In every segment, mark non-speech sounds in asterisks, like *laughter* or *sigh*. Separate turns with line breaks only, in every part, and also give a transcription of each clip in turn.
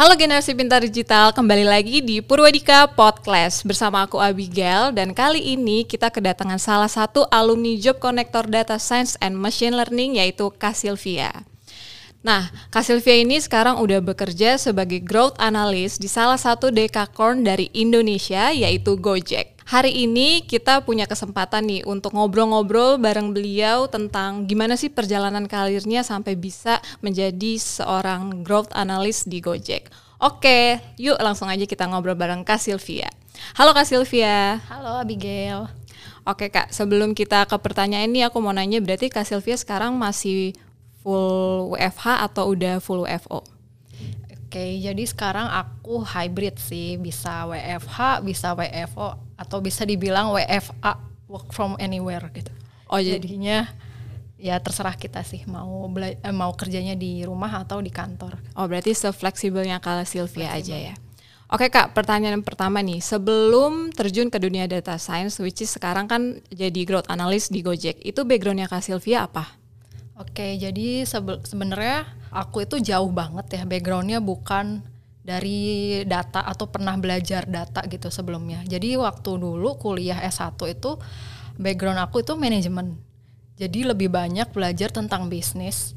Halo generasi pintar digital, kembali lagi di Purwadika Podcast bersama aku Abigail dan kali ini kita kedatangan salah satu alumni Job Connector Data Science and Machine Learning yaitu Kak Sylvia. Nah, Kak Sylvia ini sekarang udah bekerja sebagai Growth Analyst di salah satu dekakorn dari Indonesia yaitu Gojek. Hari ini kita punya kesempatan nih untuk ngobrol-ngobrol bareng beliau tentang gimana sih perjalanan karirnya sampai bisa menjadi seorang growth analyst di Gojek. Oke, yuk langsung aja kita ngobrol bareng Kak Sylvia. Halo Kak Sylvia.
Halo Abigail.
Oke Kak, sebelum kita ke pertanyaan ini aku mau nanya berarti Kak Sylvia sekarang masih full WFH atau udah full WFO?
Oke, jadi sekarang aku hybrid sih, bisa WFH, bisa WFO, atau bisa dibilang WFA, work from anywhere gitu. Oh jadinya ya terserah kita sih mau bela eh, mau kerjanya di rumah atau di kantor.
Oh berarti sefleksibelnya kalau Sylvia Flexible. aja ya. Oke kak, pertanyaan pertama nih, sebelum terjun ke dunia data science, which is sekarang kan jadi growth analyst di Gojek, itu backgroundnya kak Sylvia apa?
Oke, jadi sebenarnya aku itu jauh banget ya backgroundnya bukan dari data atau pernah belajar data gitu sebelumnya. Jadi waktu dulu kuliah S1 itu background aku itu manajemen. Jadi lebih banyak belajar tentang bisnis,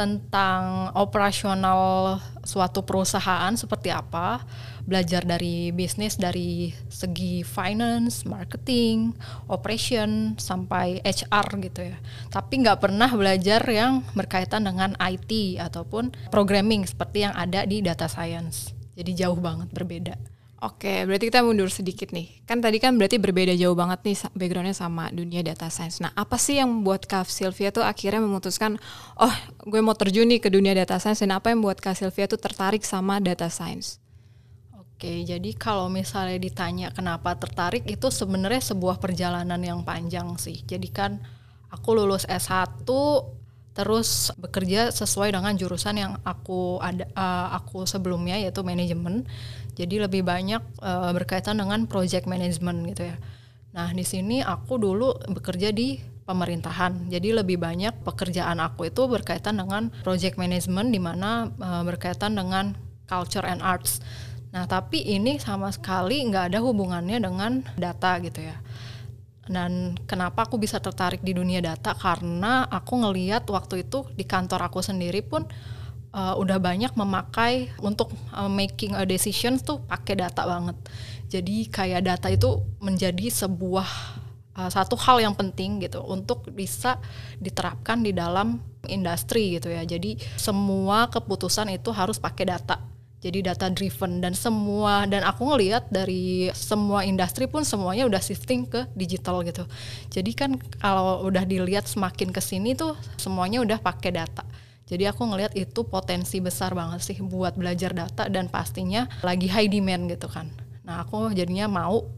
tentang operasional suatu perusahaan seperti apa, belajar dari bisnis dari segi finance, marketing, operation sampai HR gitu ya. Tapi nggak pernah belajar yang berkaitan dengan IT ataupun programming seperti yang ada di data science. Jadi jauh banget berbeda.
Oke, berarti kita mundur sedikit nih. Kan tadi kan berarti berbeda jauh banget nih backgroundnya sama dunia data science. Nah, apa sih yang membuat Kak Sylvia tuh akhirnya memutuskan, oh gue mau terjun nih ke dunia data science, dan apa yang membuat Kak Sylvia tuh tertarik sama data science?
Oke, jadi kalau misalnya ditanya kenapa tertarik, itu sebenarnya sebuah perjalanan yang panjang sih. Jadi kan aku lulus S1, terus bekerja sesuai dengan jurusan yang aku ada uh, aku sebelumnya yaitu manajemen jadi lebih banyak uh, berkaitan dengan project management gitu ya. Nah, di sini aku dulu bekerja di pemerintahan. Jadi lebih banyak pekerjaan aku itu berkaitan dengan project management di mana uh, berkaitan dengan culture and arts. Nah, tapi ini sama sekali nggak ada hubungannya dengan data gitu ya. Dan kenapa aku bisa tertarik di dunia data? Karena aku ngeliat waktu itu di kantor aku sendiri pun uh, udah banyak memakai untuk uh, making a decision tuh pakai data banget. Jadi kayak data itu menjadi sebuah uh, satu hal yang penting gitu untuk bisa diterapkan di dalam industri gitu ya. Jadi semua keputusan itu harus pakai data. Jadi data driven dan semua dan aku ngelihat dari semua industri pun semuanya udah shifting ke digital gitu. Jadi kan kalau udah dilihat semakin ke sini tuh semuanya udah pakai data. Jadi aku ngelihat itu potensi besar banget sih buat belajar data dan pastinya lagi high demand gitu kan. Nah aku jadinya mau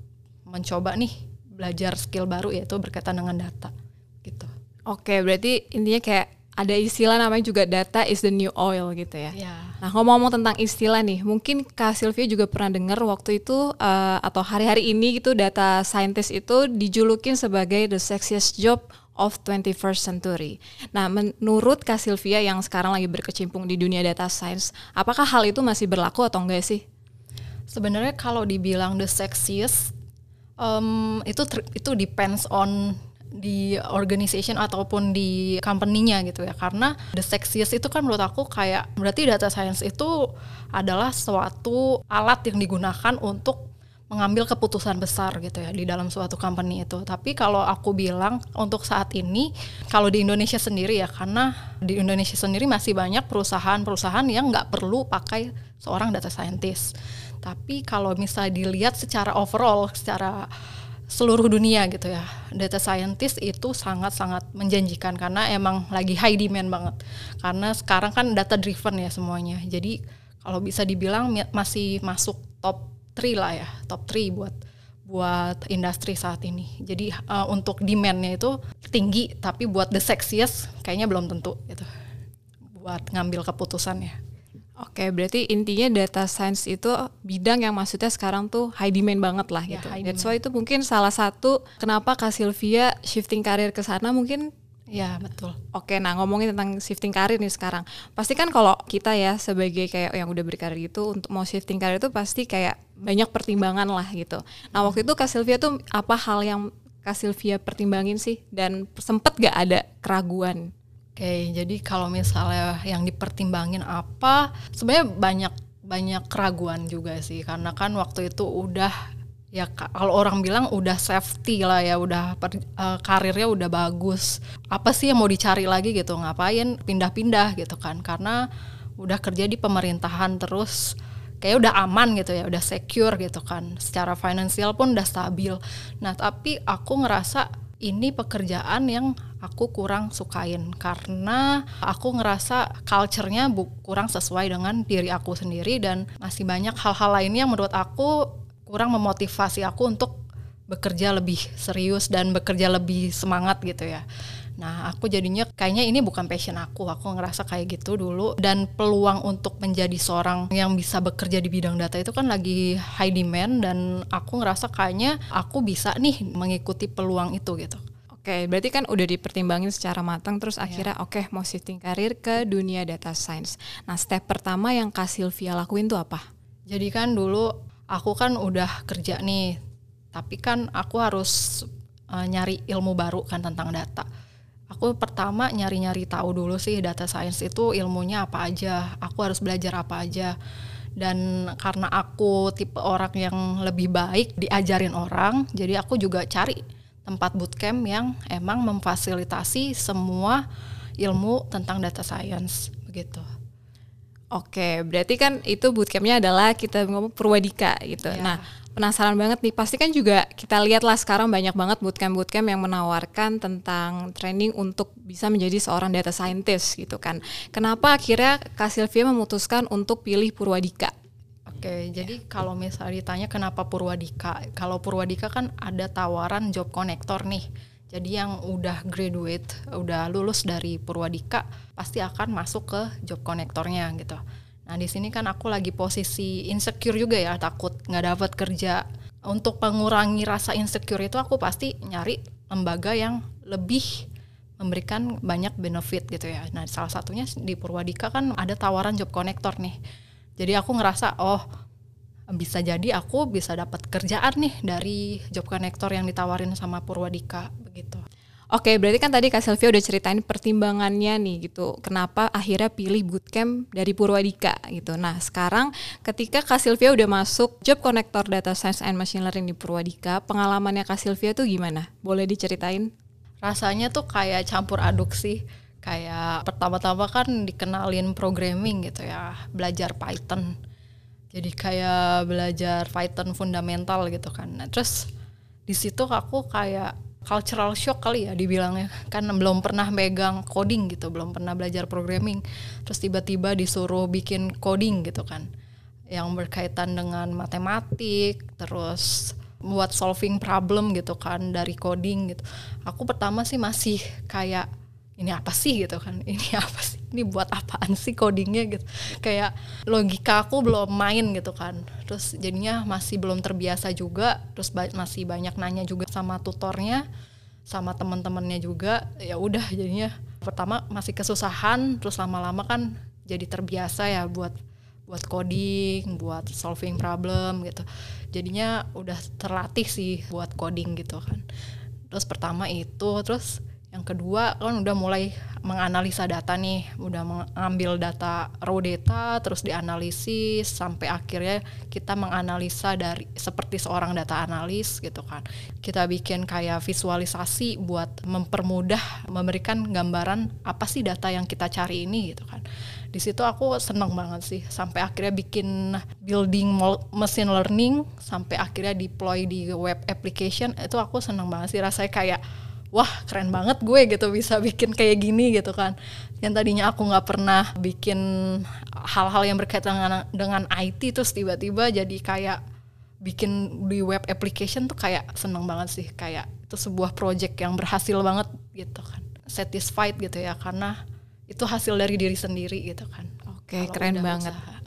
mencoba nih belajar skill baru yaitu berkaitan dengan data gitu.
Oke berarti intinya kayak ada istilah namanya juga data is the new oil gitu ya.
Yeah.
Nah ngomong-ngomong tentang istilah nih, mungkin Kak Sylvia juga pernah dengar waktu itu uh, atau hari-hari ini gitu data scientist itu dijulukin sebagai the sexiest job of 21st century. Nah, menurut Kak Sylvia yang sekarang lagi berkecimpung di dunia data science, apakah hal itu masih berlaku atau enggak sih?
Sebenarnya kalau dibilang the sexiest, um, itu itu depends on di organization ataupun di company-nya gitu ya karena the sexiest itu kan menurut aku kayak berarti data science itu adalah suatu alat yang digunakan untuk mengambil keputusan besar gitu ya di dalam suatu company itu. Tapi kalau aku bilang untuk saat ini kalau di Indonesia sendiri ya karena di Indonesia sendiri masih banyak perusahaan-perusahaan yang nggak perlu pakai seorang data scientist. Tapi kalau misalnya dilihat secara overall, secara seluruh dunia gitu ya, data scientist itu sangat-sangat menjanjikan karena emang lagi high demand banget. Karena sekarang kan data driven ya semuanya. Jadi kalau bisa dibilang masih masuk top 3 lah ya, top 3 buat buat industri saat ini. Jadi uh, untuk demandnya itu tinggi, tapi buat the sexiest kayaknya belum tentu gitu. Buat ngambil keputusan ya.
Oke, berarti intinya data science itu bidang yang maksudnya sekarang tuh high demand banget lah ya, gitu. That's why itu mungkin salah satu kenapa Kak Sylvia shifting karir ke sana mungkin
Iya betul.
Oke, nah ngomongin tentang shifting karir nih sekarang. Pasti kan kalau kita ya sebagai kayak yang udah berkarir gitu untuk mau shifting karir itu pasti kayak banyak pertimbangan lah gitu. Nah waktu itu Kak Sylvia tuh apa hal yang Kak Sylvia pertimbangin sih dan sempet gak ada keraguan?
Oke, jadi kalau misalnya yang dipertimbangin apa, sebenarnya banyak banyak keraguan juga sih. Karena kan waktu itu udah ya kalau orang bilang udah safety lah ya udah per, uh, karirnya udah bagus. Apa sih yang mau dicari lagi gitu? Ngapain pindah-pindah gitu kan? Karena udah kerja di pemerintahan terus kayak udah aman gitu ya udah secure gitu kan. Secara finansial pun udah stabil. Nah tapi aku ngerasa ini pekerjaan yang aku kurang sukain karena aku ngerasa culture-nya kurang sesuai dengan diri aku sendiri dan masih banyak hal-hal lainnya yang menurut aku kurang memotivasi aku untuk bekerja lebih serius dan bekerja lebih semangat gitu ya. Nah, aku jadinya kayaknya ini bukan passion aku. Aku ngerasa kayak gitu dulu dan peluang untuk menjadi seorang yang bisa bekerja di bidang data itu kan lagi high demand dan aku ngerasa kayaknya aku bisa nih mengikuti peluang itu gitu.
Oke, berarti kan udah dipertimbangin secara matang terus yeah. akhirnya oke okay, mau shifting karir ke dunia data science. Nah, step pertama yang Kak Sylvia lakuin tuh apa?
Jadi kan dulu aku kan udah kerja nih tapi kan aku harus uh, nyari ilmu baru kan tentang data aku pertama nyari-nyari tahu dulu sih data science itu ilmunya apa aja aku harus belajar apa aja dan karena aku tipe orang yang lebih baik diajarin orang jadi aku juga cari tempat bootcamp yang emang memfasilitasi semua ilmu tentang data science begitu
Oke, berarti kan itu bootcampnya adalah kita ngomong Purwadika gitu. Yeah. Nah, penasaran banget nih. Pasti kan juga kita lihat lah sekarang banyak banget bootcamp-bootcamp yang menawarkan tentang training untuk bisa menjadi seorang data scientist gitu kan. Kenapa akhirnya Kak Sylvia memutuskan untuk pilih Purwadika?
Oke, jadi kalau misalnya ditanya kenapa Purwadika, kalau Purwadika kan ada tawaran job connector nih jadi yang udah graduate, udah lulus dari Purwadika pasti akan masuk ke job konektornya gitu. Nah di sini kan aku lagi posisi insecure juga ya, takut nggak dapat kerja. Untuk mengurangi rasa insecure itu aku pasti nyari lembaga yang lebih memberikan banyak benefit gitu ya. Nah salah satunya di Purwadika kan ada tawaran job konektor nih. Jadi aku ngerasa oh bisa jadi aku bisa dapat kerjaan nih dari job connector yang ditawarin sama Purwadika begitu.
Oke, berarti kan tadi Kak Sylvia udah ceritain pertimbangannya nih gitu. Kenapa akhirnya pilih bootcamp dari Purwadika gitu. Nah, sekarang ketika Kak Sylvia udah masuk job connector data science and machine learning di Purwadika, pengalamannya Kak Sylvia tuh gimana? Boleh diceritain?
Rasanya tuh kayak campur aduk sih. Kayak pertama-tama kan dikenalin programming gitu ya, belajar Python jadi kayak belajar Python fundamental gitu kan nah, terus di situ aku kayak cultural shock kali ya dibilangnya. Kan belum pernah megang coding gitu belum pernah belajar programming. Terus tiba-tiba disuruh bikin coding gitu kan. Yang berkaitan dengan matematik terus buat solving problem gitu kan dari coding gitu. Aku pertama sih masih kayak ini apa sih? gitu kan. *laughs* Ini apa sih? Ini buat apaan sih codingnya? gitu. Kayak logika aku belum main gitu kan. Terus jadinya masih belum terbiasa juga. Terus ba masih banyak nanya juga sama tutornya sama teman-temannya juga. Ya udah jadinya pertama masih kesusahan terus lama-lama kan jadi terbiasa ya buat buat coding buat solving problem gitu. Jadinya udah terlatih sih buat coding gitu kan. Terus pertama itu terus yang kedua kan udah mulai menganalisa data nih, udah mengambil data raw data terus dianalisis sampai akhirnya kita menganalisa dari seperti seorang data analis gitu kan. Kita bikin kayak visualisasi buat mempermudah memberikan gambaran apa sih data yang kita cari ini gitu kan. Di situ aku seneng banget sih sampai akhirnya bikin building machine learning sampai akhirnya deploy di web application itu aku seneng banget sih rasanya kayak wah keren banget gue gitu bisa bikin kayak gini gitu kan. Yang tadinya aku nggak pernah bikin hal-hal yang berkaitan dengan dengan IT terus tiba-tiba jadi kayak bikin di web application tuh kayak seneng banget sih. Kayak itu sebuah project yang berhasil banget gitu kan. Satisfied gitu ya karena itu hasil dari diri sendiri gitu kan.
Oke keren banget. usaha.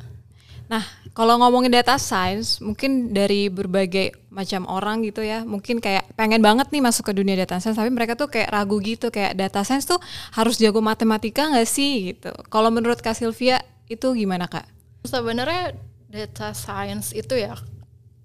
Nah Kalau ngomongin data science, mungkin dari berbagai macam orang gitu ya, mungkin kayak pengen banget nih masuk ke dunia data science, tapi mereka tuh kayak ragu gitu, kayak data science tuh harus jago matematika nggak sih gitu. Kalau menurut Kak Sylvia itu gimana Kak?
Sebenarnya data science itu ya,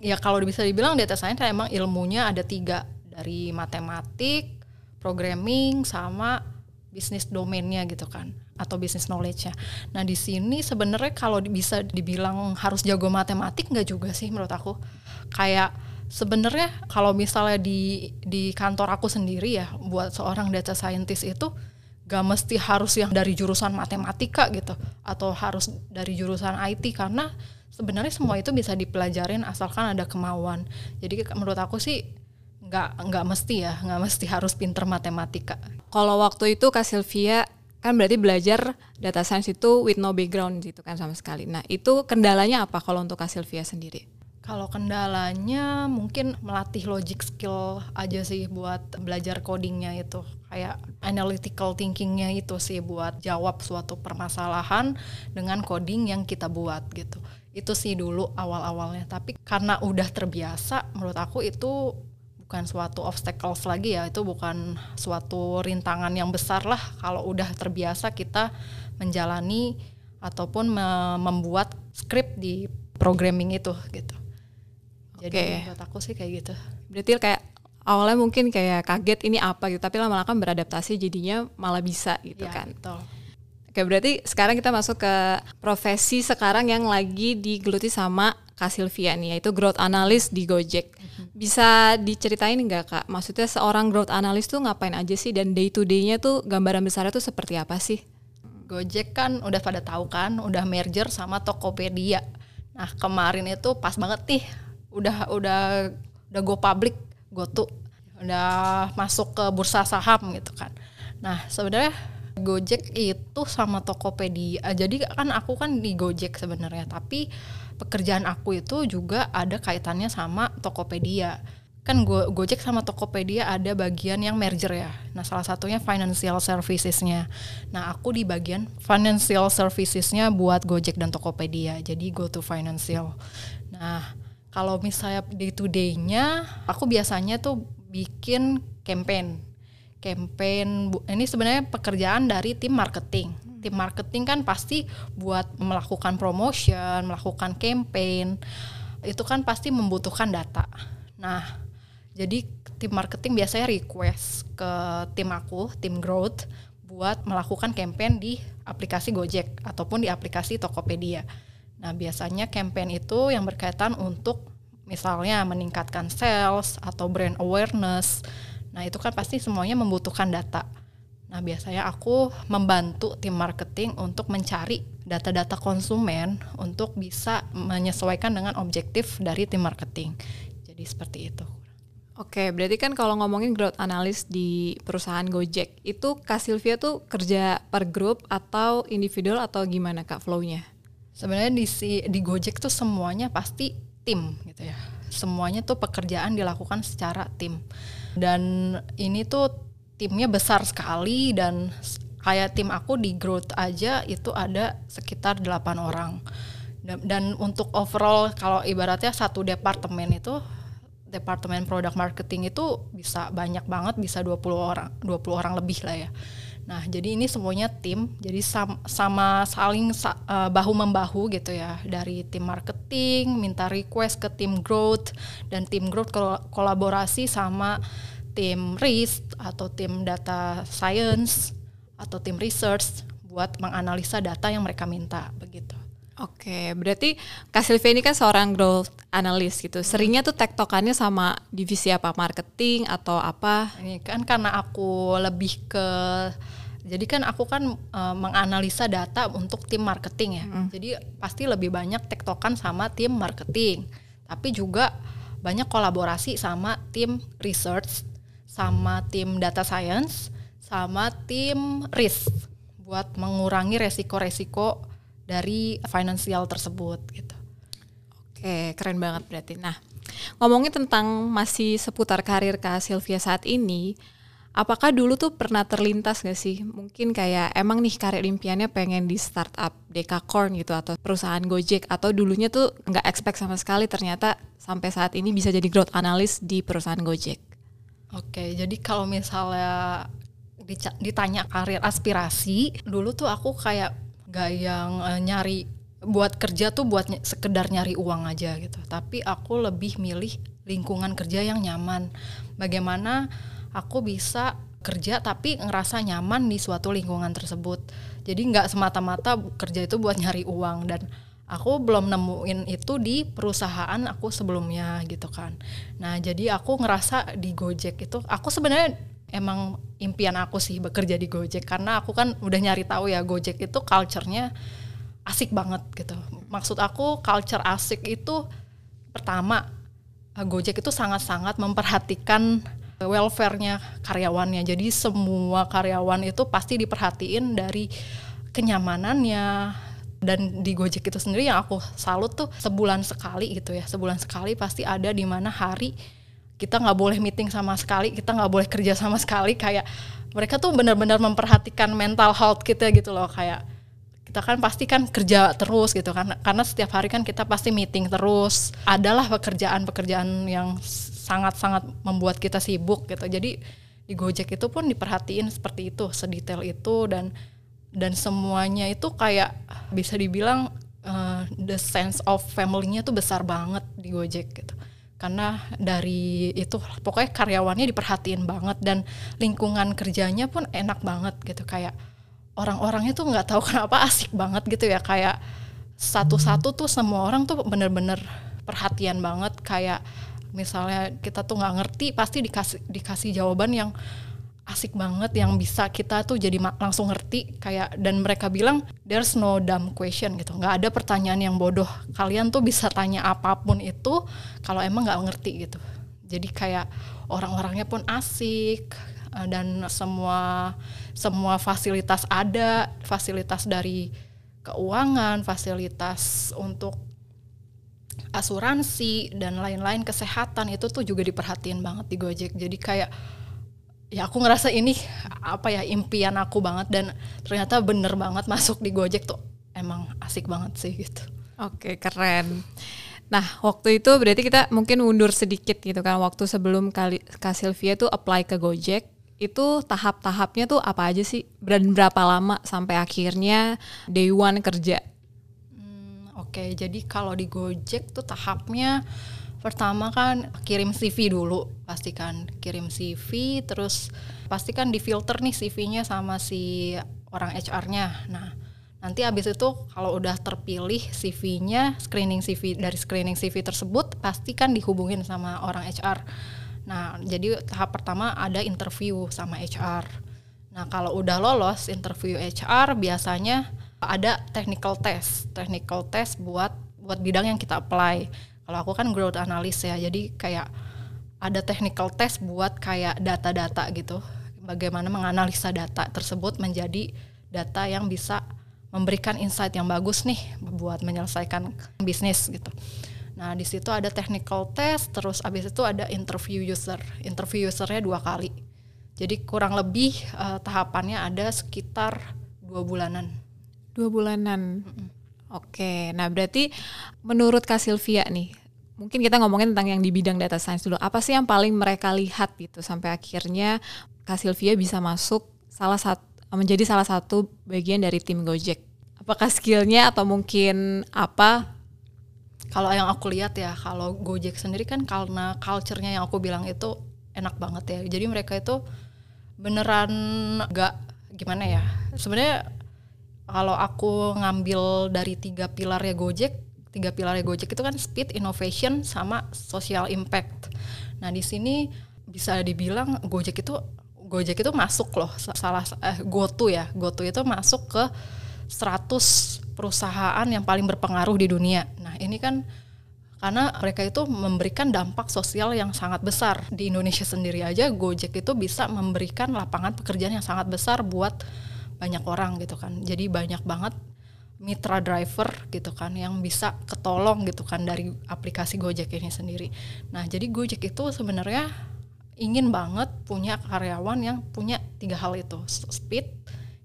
ya kalau bisa dibilang data science emang ilmunya ada tiga dari matematik, programming, sama bisnis domainnya gitu kan atau bisnis knowledge-nya. Nah di sini sebenarnya kalau bisa dibilang harus jago matematik nggak juga sih menurut aku. Kayak sebenarnya kalau misalnya di di kantor aku sendiri ya buat seorang data scientist itu gak mesti harus yang dari jurusan matematika gitu atau harus dari jurusan IT karena sebenarnya semua itu bisa dipelajarin asalkan ada kemauan. Jadi menurut aku sih nggak nggak mesti ya nggak mesti harus pinter matematika.
Kalau waktu itu Kak Sylvia kan berarti belajar data science itu with no background gitu kan sama sekali. Nah itu kendalanya apa kalau untuk Kak Sylvia sendiri?
Kalau kendalanya mungkin melatih logic skill aja sih buat belajar codingnya itu kayak analytical thinkingnya itu sih buat jawab suatu permasalahan dengan coding yang kita buat gitu. Itu sih dulu awal-awalnya. Tapi karena udah terbiasa, menurut aku itu bukan suatu obstacles lagi ya itu bukan suatu rintangan yang besar lah kalau udah terbiasa kita menjalani ataupun me membuat script di programming itu gitu jadi okay. buat aku sih kayak gitu
berarti kayak awalnya mungkin kayak kaget ini apa gitu tapi lama-lama kan beradaptasi jadinya malah bisa gitu ya, kan betul. Oke berarti sekarang kita masuk ke profesi sekarang yang lagi digeluti sama Kak Sylvia nih yaitu growth analyst di Gojek. Bisa diceritain nggak Kak? Maksudnya seorang growth analyst tuh ngapain aja sih dan day to day-nya tuh gambaran besarnya tuh seperti apa sih?
Gojek kan udah pada tahu kan, udah merger sama Tokopedia. Nah kemarin itu pas banget nih, udah udah udah go public, go to, udah masuk ke bursa saham gitu kan. Nah sebenarnya Gojek itu sama Tokopedia. Jadi kan aku kan di Gojek sebenarnya, tapi pekerjaan aku itu juga ada kaitannya sama Tokopedia. Kan Go Gojek sama Tokopedia ada bagian yang merger ya. Nah, salah satunya financial servicesnya. Nah, aku di bagian financial servicesnya buat Gojek dan Tokopedia. Jadi go to financial. Nah, kalau misalnya day to day-nya, aku biasanya tuh bikin campaign campaign ini sebenarnya pekerjaan dari tim marketing tim marketing kan pasti buat melakukan promotion melakukan campaign itu kan pasti membutuhkan data. Nah jadi tim marketing biasanya request ke tim aku tim growth buat melakukan campaign di aplikasi Gojek ataupun di aplikasi Tokopedia. Nah biasanya campaign itu yang berkaitan untuk misalnya meningkatkan sales atau brand awareness. Nah itu kan pasti semuanya membutuhkan data. Nah biasanya aku membantu tim marketing untuk mencari data-data konsumen untuk bisa menyesuaikan dengan objektif dari tim marketing. Jadi seperti itu.
Oke, berarti kan kalau ngomongin growth analyst di perusahaan Gojek, itu Kak Sylvia tuh kerja per grup atau individual atau gimana Kak flow-nya?
Sebenarnya di di Gojek tuh semuanya pasti tim gitu ya. Semuanya tuh pekerjaan dilakukan secara tim dan ini tuh timnya besar sekali dan kayak tim aku di growth aja itu ada sekitar 8 orang. Dan, dan untuk overall kalau ibaratnya satu departemen itu departemen product marketing itu bisa banyak banget bisa 20 orang 20 orang lebih lah ya. Nah, jadi ini semuanya tim, jadi sama, sama saling sa, uh, bahu membahu gitu ya. Dari tim marketing, minta request ke tim growth dan tim growth kol kolaborasi sama tim risk atau tim data science atau tim research buat menganalisa data yang mereka minta begitu.
Oke, berarti Kak Sylvia ini kan seorang growth analyst gitu. Seringnya tuh tektokannya sama divisi apa? Marketing atau apa?
Ini kan karena aku lebih ke jadi kan aku kan uh, menganalisa data untuk tim marketing ya. Mm. Jadi pasti lebih banyak tektokan sama tim marketing. Tapi juga banyak kolaborasi sama tim research, sama tim data science, sama tim risk buat mengurangi resiko-resiko dari financial tersebut gitu.
Oke, keren banget berarti. Nah, ngomongin tentang masih seputar karir Kak Sylvia saat ini, Apakah dulu tuh pernah terlintas gak sih? Mungkin kayak emang nih karir impiannya pengen di startup Dekakorn gitu atau perusahaan Gojek atau dulunya tuh nggak expect sama sekali ternyata sampai saat ini bisa jadi growth analyst di perusahaan Gojek.
Oke, jadi kalau misalnya ditanya karir aspirasi, dulu tuh aku kayak gak yang uh, nyari buat kerja tuh buat ny sekedar nyari uang aja gitu. Tapi aku lebih milih lingkungan kerja yang nyaman. Bagaimana aku bisa kerja tapi ngerasa nyaman di suatu lingkungan tersebut. Jadi nggak semata-mata kerja itu buat nyari uang dan aku belum nemuin itu di perusahaan aku sebelumnya gitu kan. Nah jadi aku ngerasa di Gojek itu aku sebenarnya emang impian aku sih bekerja di Gojek karena aku kan udah nyari tahu ya Gojek itu culture-nya asik banget gitu. Maksud aku culture asik itu pertama Gojek itu sangat-sangat memperhatikan welfare-nya karyawannya. Jadi semua karyawan itu pasti diperhatiin dari kenyamanannya dan di Gojek itu sendiri yang aku salut tuh sebulan sekali gitu ya. Sebulan sekali pasti ada di mana hari kita nggak boleh meeting sama sekali, kita nggak boleh kerja sama sekali kayak mereka tuh benar-benar memperhatikan mental health kita gitu loh kayak kita kan pasti kan kerja terus gitu kan karena setiap hari kan kita pasti meeting terus adalah pekerjaan-pekerjaan yang sangat-sangat membuat kita sibuk gitu. Jadi di Gojek itu pun diperhatiin seperti itu, sedetail itu dan dan semuanya itu kayak bisa dibilang uh, the sense of family-nya tuh besar banget di Gojek gitu. Karena dari itu pokoknya karyawannya diperhatiin banget dan lingkungan kerjanya pun enak banget gitu. Kayak orang-orangnya tuh nggak tahu *laughs* kenapa asik banget gitu ya. Kayak satu-satu tuh semua orang tuh bener-bener perhatian banget. Kayak misalnya kita tuh nggak ngerti pasti dikasih dikasih jawaban yang asik banget yang bisa kita tuh jadi langsung ngerti kayak dan mereka bilang there's no dumb question gitu. Nggak ada pertanyaan yang bodoh. Kalian tuh bisa tanya apa pun itu kalau emang nggak ngerti gitu. Jadi kayak orang-orangnya pun asik eh, dan semua semua fasilitas ada. Fasilitas dari keuangan fasilitas untuk asuransi dan lain-lain kesehatan itu tuh juga diperhatiin banget di Gojek. Jadi kayak ya aku ngerasa ini apa ya impian aku banget dan ternyata bener banget masuk di Gojek tuh emang asik banget sih gitu.
Oke, keren. Nah, waktu itu berarti kita mungkin mundur sedikit gitu kan waktu sebelum kali Kak Sylvia tuh apply ke Gojek itu tahap-tahapnya tuh apa aja sih dan berapa lama sampai akhirnya day one kerja
Oke, jadi kalau di Gojek tuh tahapnya pertama kan kirim CV dulu, pastikan kirim CV, terus pastikan difilter nih CV-nya sama si orang HR-nya. Nah, nanti abis itu kalau udah terpilih CV-nya, screening CV dari screening CV tersebut pastikan dihubungin sama orang HR. Nah, jadi tahap pertama ada interview sama HR. Nah, kalau udah lolos interview HR biasanya ada technical test, technical test buat buat bidang yang kita apply. Kalau aku kan growth analyst ya, jadi kayak ada technical test buat kayak data-data gitu. Bagaimana menganalisa data tersebut menjadi data yang bisa memberikan insight yang bagus nih buat menyelesaikan bisnis gitu. Nah di situ ada technical test, terus abis itu ada interview user. Interview usernya dua kali. Jadi kurang lebih uh, tahapannya ada sekitar dua bulanan
Dua bulanan. Mm -mm. Oke, nah berarti menurut Kak Sylvia nih, mungkin kita ngomongin tentang yang di bidang data science dulu. Apa sih yang paling mereka lihat gitu sampai akhirnya Kak Sylvia bisa masuk salah satu menjadi salah satu bagian dari tim Gojek? Apakah skillnya atau mungkin apa?
Kalau yang aku lihat ya, kalau Gojek sendiri kan karena culture-nya yang aku bilang itu enak banget ya. Jadi mereka itu beneran gak gimana ya? Sebenarnya kalau aku ngambil dari tiga pilar ya Gojek, tiga pilar Gojek itu kan speed, innovation, sama social impact. Nah di sini bisa dibilang Gojek itu Gojek itu masuk loh salah eh, GoTo ya, GoTo itu masuk ke 100 perusahaan yang paling berpengaruh di dunia. Nah ini kan karena mereka itu memberikan dampak sosial yang sangat besar di Indonesia sendiri aja Gojek itu bisa memberikan lapangan pekerjaan yang sangat besar buat banyak orang gitu kan jadi banyak banget mitra driver gitu kan yang bisa ketolong gitu kan dari aplikasi Gojek ini sendiri. Nah, jadi Gojek itu sebenarnya ingin banget punya karyawan yang punya tiga hal itu speed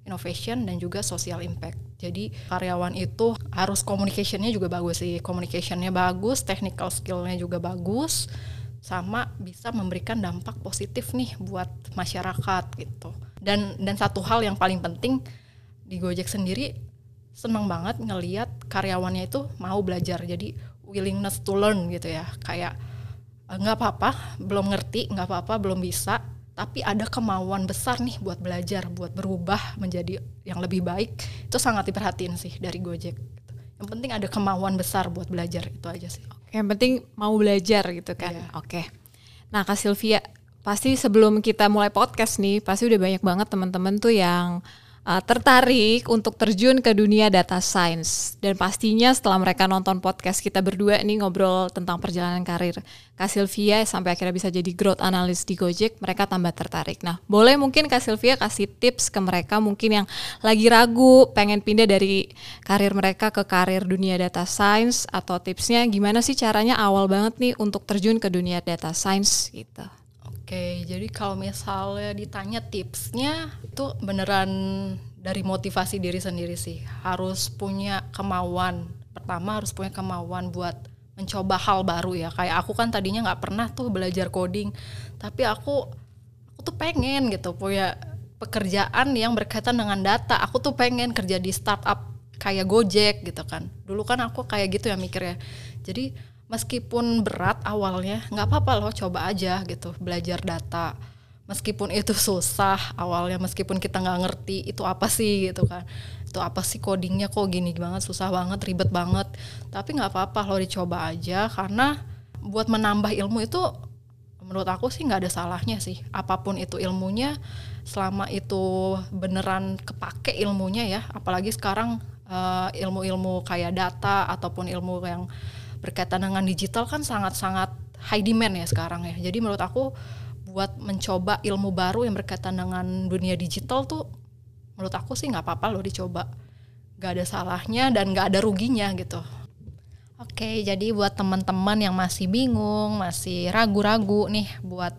innovation dan juga social impact. Jadi karyawan itu harus communicationnya juga bagus sih. Communicationnya bagus technical skillnya juga bagus sama bisa memberikan dampak positif nih buat masyarakat gitu. Dan dan satu hal yang paling penting di Gojek sendiri senang banget ngeliat karyawannya itu mau belajar jadi willingness to learn gitu ya. Kayak eh, nggak apa-apa belum ngerti nggak apa-apa belum bisa tapi ada kemauan besar nih buat belajar buat berubah menjadi yang lebih baik. Itu sangat diperhatiin sih dari Gojek. Yang penting ada kemauan besar buat belajar itu aja sih.
Yang penting mau belajar gitu kan? Yeah. oke. Nah Kak Sylvia pasti sebelum kita mulai podcast nih pasti udah banyak banget teman-teman tuh yang uh, tertarik untuk terjun ke dunia data science dan pastinya setelah mereka nonton podcast kita berdua nih ngobrol tentang perjalanan karir Kak Sylvia sampai akhirnya bisa jadi growth analyst di Gojek, mereka tambah tertarik. Nah, boleh mungkin Kak Sylvia kasih tips ke mereka mungkin yang lagi ragu pengen pindah dari karir mereka ke karir dunia data science atau tipsnya gimana sih caranya awal banget nih untuk terjun ke dunia data science gitu.
Oke, jadi kalau misalnya ditanya tipsnya itu beneran dari motivasi diri sendiri sih. Harus punya kemauan. Pertama harus punya kemauan buat mencoba hal baru ya. Kayak aku kan tadinya nggak pernah tuh belajar coding, tapi aku aku tuh pengen gitu punya pekerjaan yang berkaitan dengan data. Aku tuh pengen kerja di startup kayak Gojek gitu kan. Dulu kan aku kayak gitu ya mikirnya. Jadi meskipun berat awalnya nggak apa-apa loh coba aja gitu belajar data. Meskipun itu *laughs* susah awalnya meskipun kita nggak ngerti itu apa sih gitu kan. Itu apa sih codingnya kok gini banget susah banget ribet banget. Tapi nggak apa-apa lo dicoba aja. Karena buat menambah ilmu itu menurut aku sih nggak ada salahnya sih. Apa pun itu ilmunya selama itu beneran kepake ilmunya ya. Apalagi sekarang uh, ilmu-ilmu kayak data ataupun ilmu yang berkaitan dengan digital kan sangat-sangat high demand ya sekarang ya. Jadi menurut aku buat mencoba ilmu baru yang berkaitan dengan dunia digital tuh menurut aku sih nggak apa-apa loh dicoba. Gak ada salahnya dan gak ada ruginya gitu. Oke, jadi buat teman-teman yang masih bingung, masih ragu-ragu nih buat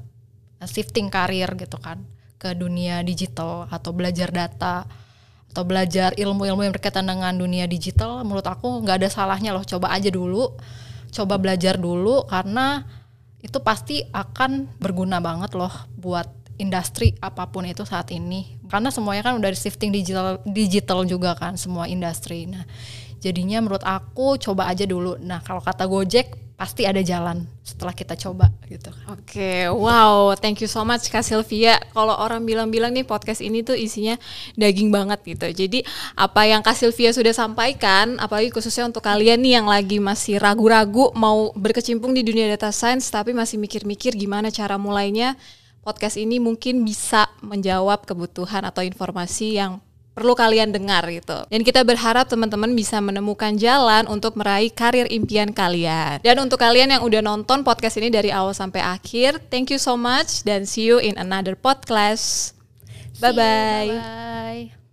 shifting karir gitu kan ke dunia digital atau belajar data atau belajar ilmu-ilmu yang berkaitan dengan dunia digital menurut aku nggak ada salahnya loh coba aja dulu. Coba belajar dulu karena itu pasti akan berguna banget loh buat industri apa pun itu saat ini. Karena semuanya kan udah shifting digital digital juga kan semua industri. Nah jadinya menurut aku coba aja dulu nah kalau kata Gojek pasti ada jalan setelah kita coba gitu.
Oke, okay, wow, thank you so much Kak Sylvia. Kalau orang bilang-bilang nih podcast ini tuh isinya daging banget gitu. Jadi apa yang Kak Sylvia sudah sampaikan, apalagi khususnya untuk kalian nih yang lagi masih ragu-ragu mau berkecimpung di dunia data science tapi masih mikir-mikir gimana cara mulainya, podcast ini mungkin bisa menjawab kebutuhan atau informasi yang perlu kalian dengar gitu. Dan kita berharap teman-teman bisa menemukan jalan untuk meraih karir impian kalian. Dan untuk kalian yang udah nonton podcast ini dari awal sampai akhir, thank you so much dan see you in another podcast. Bye-bye.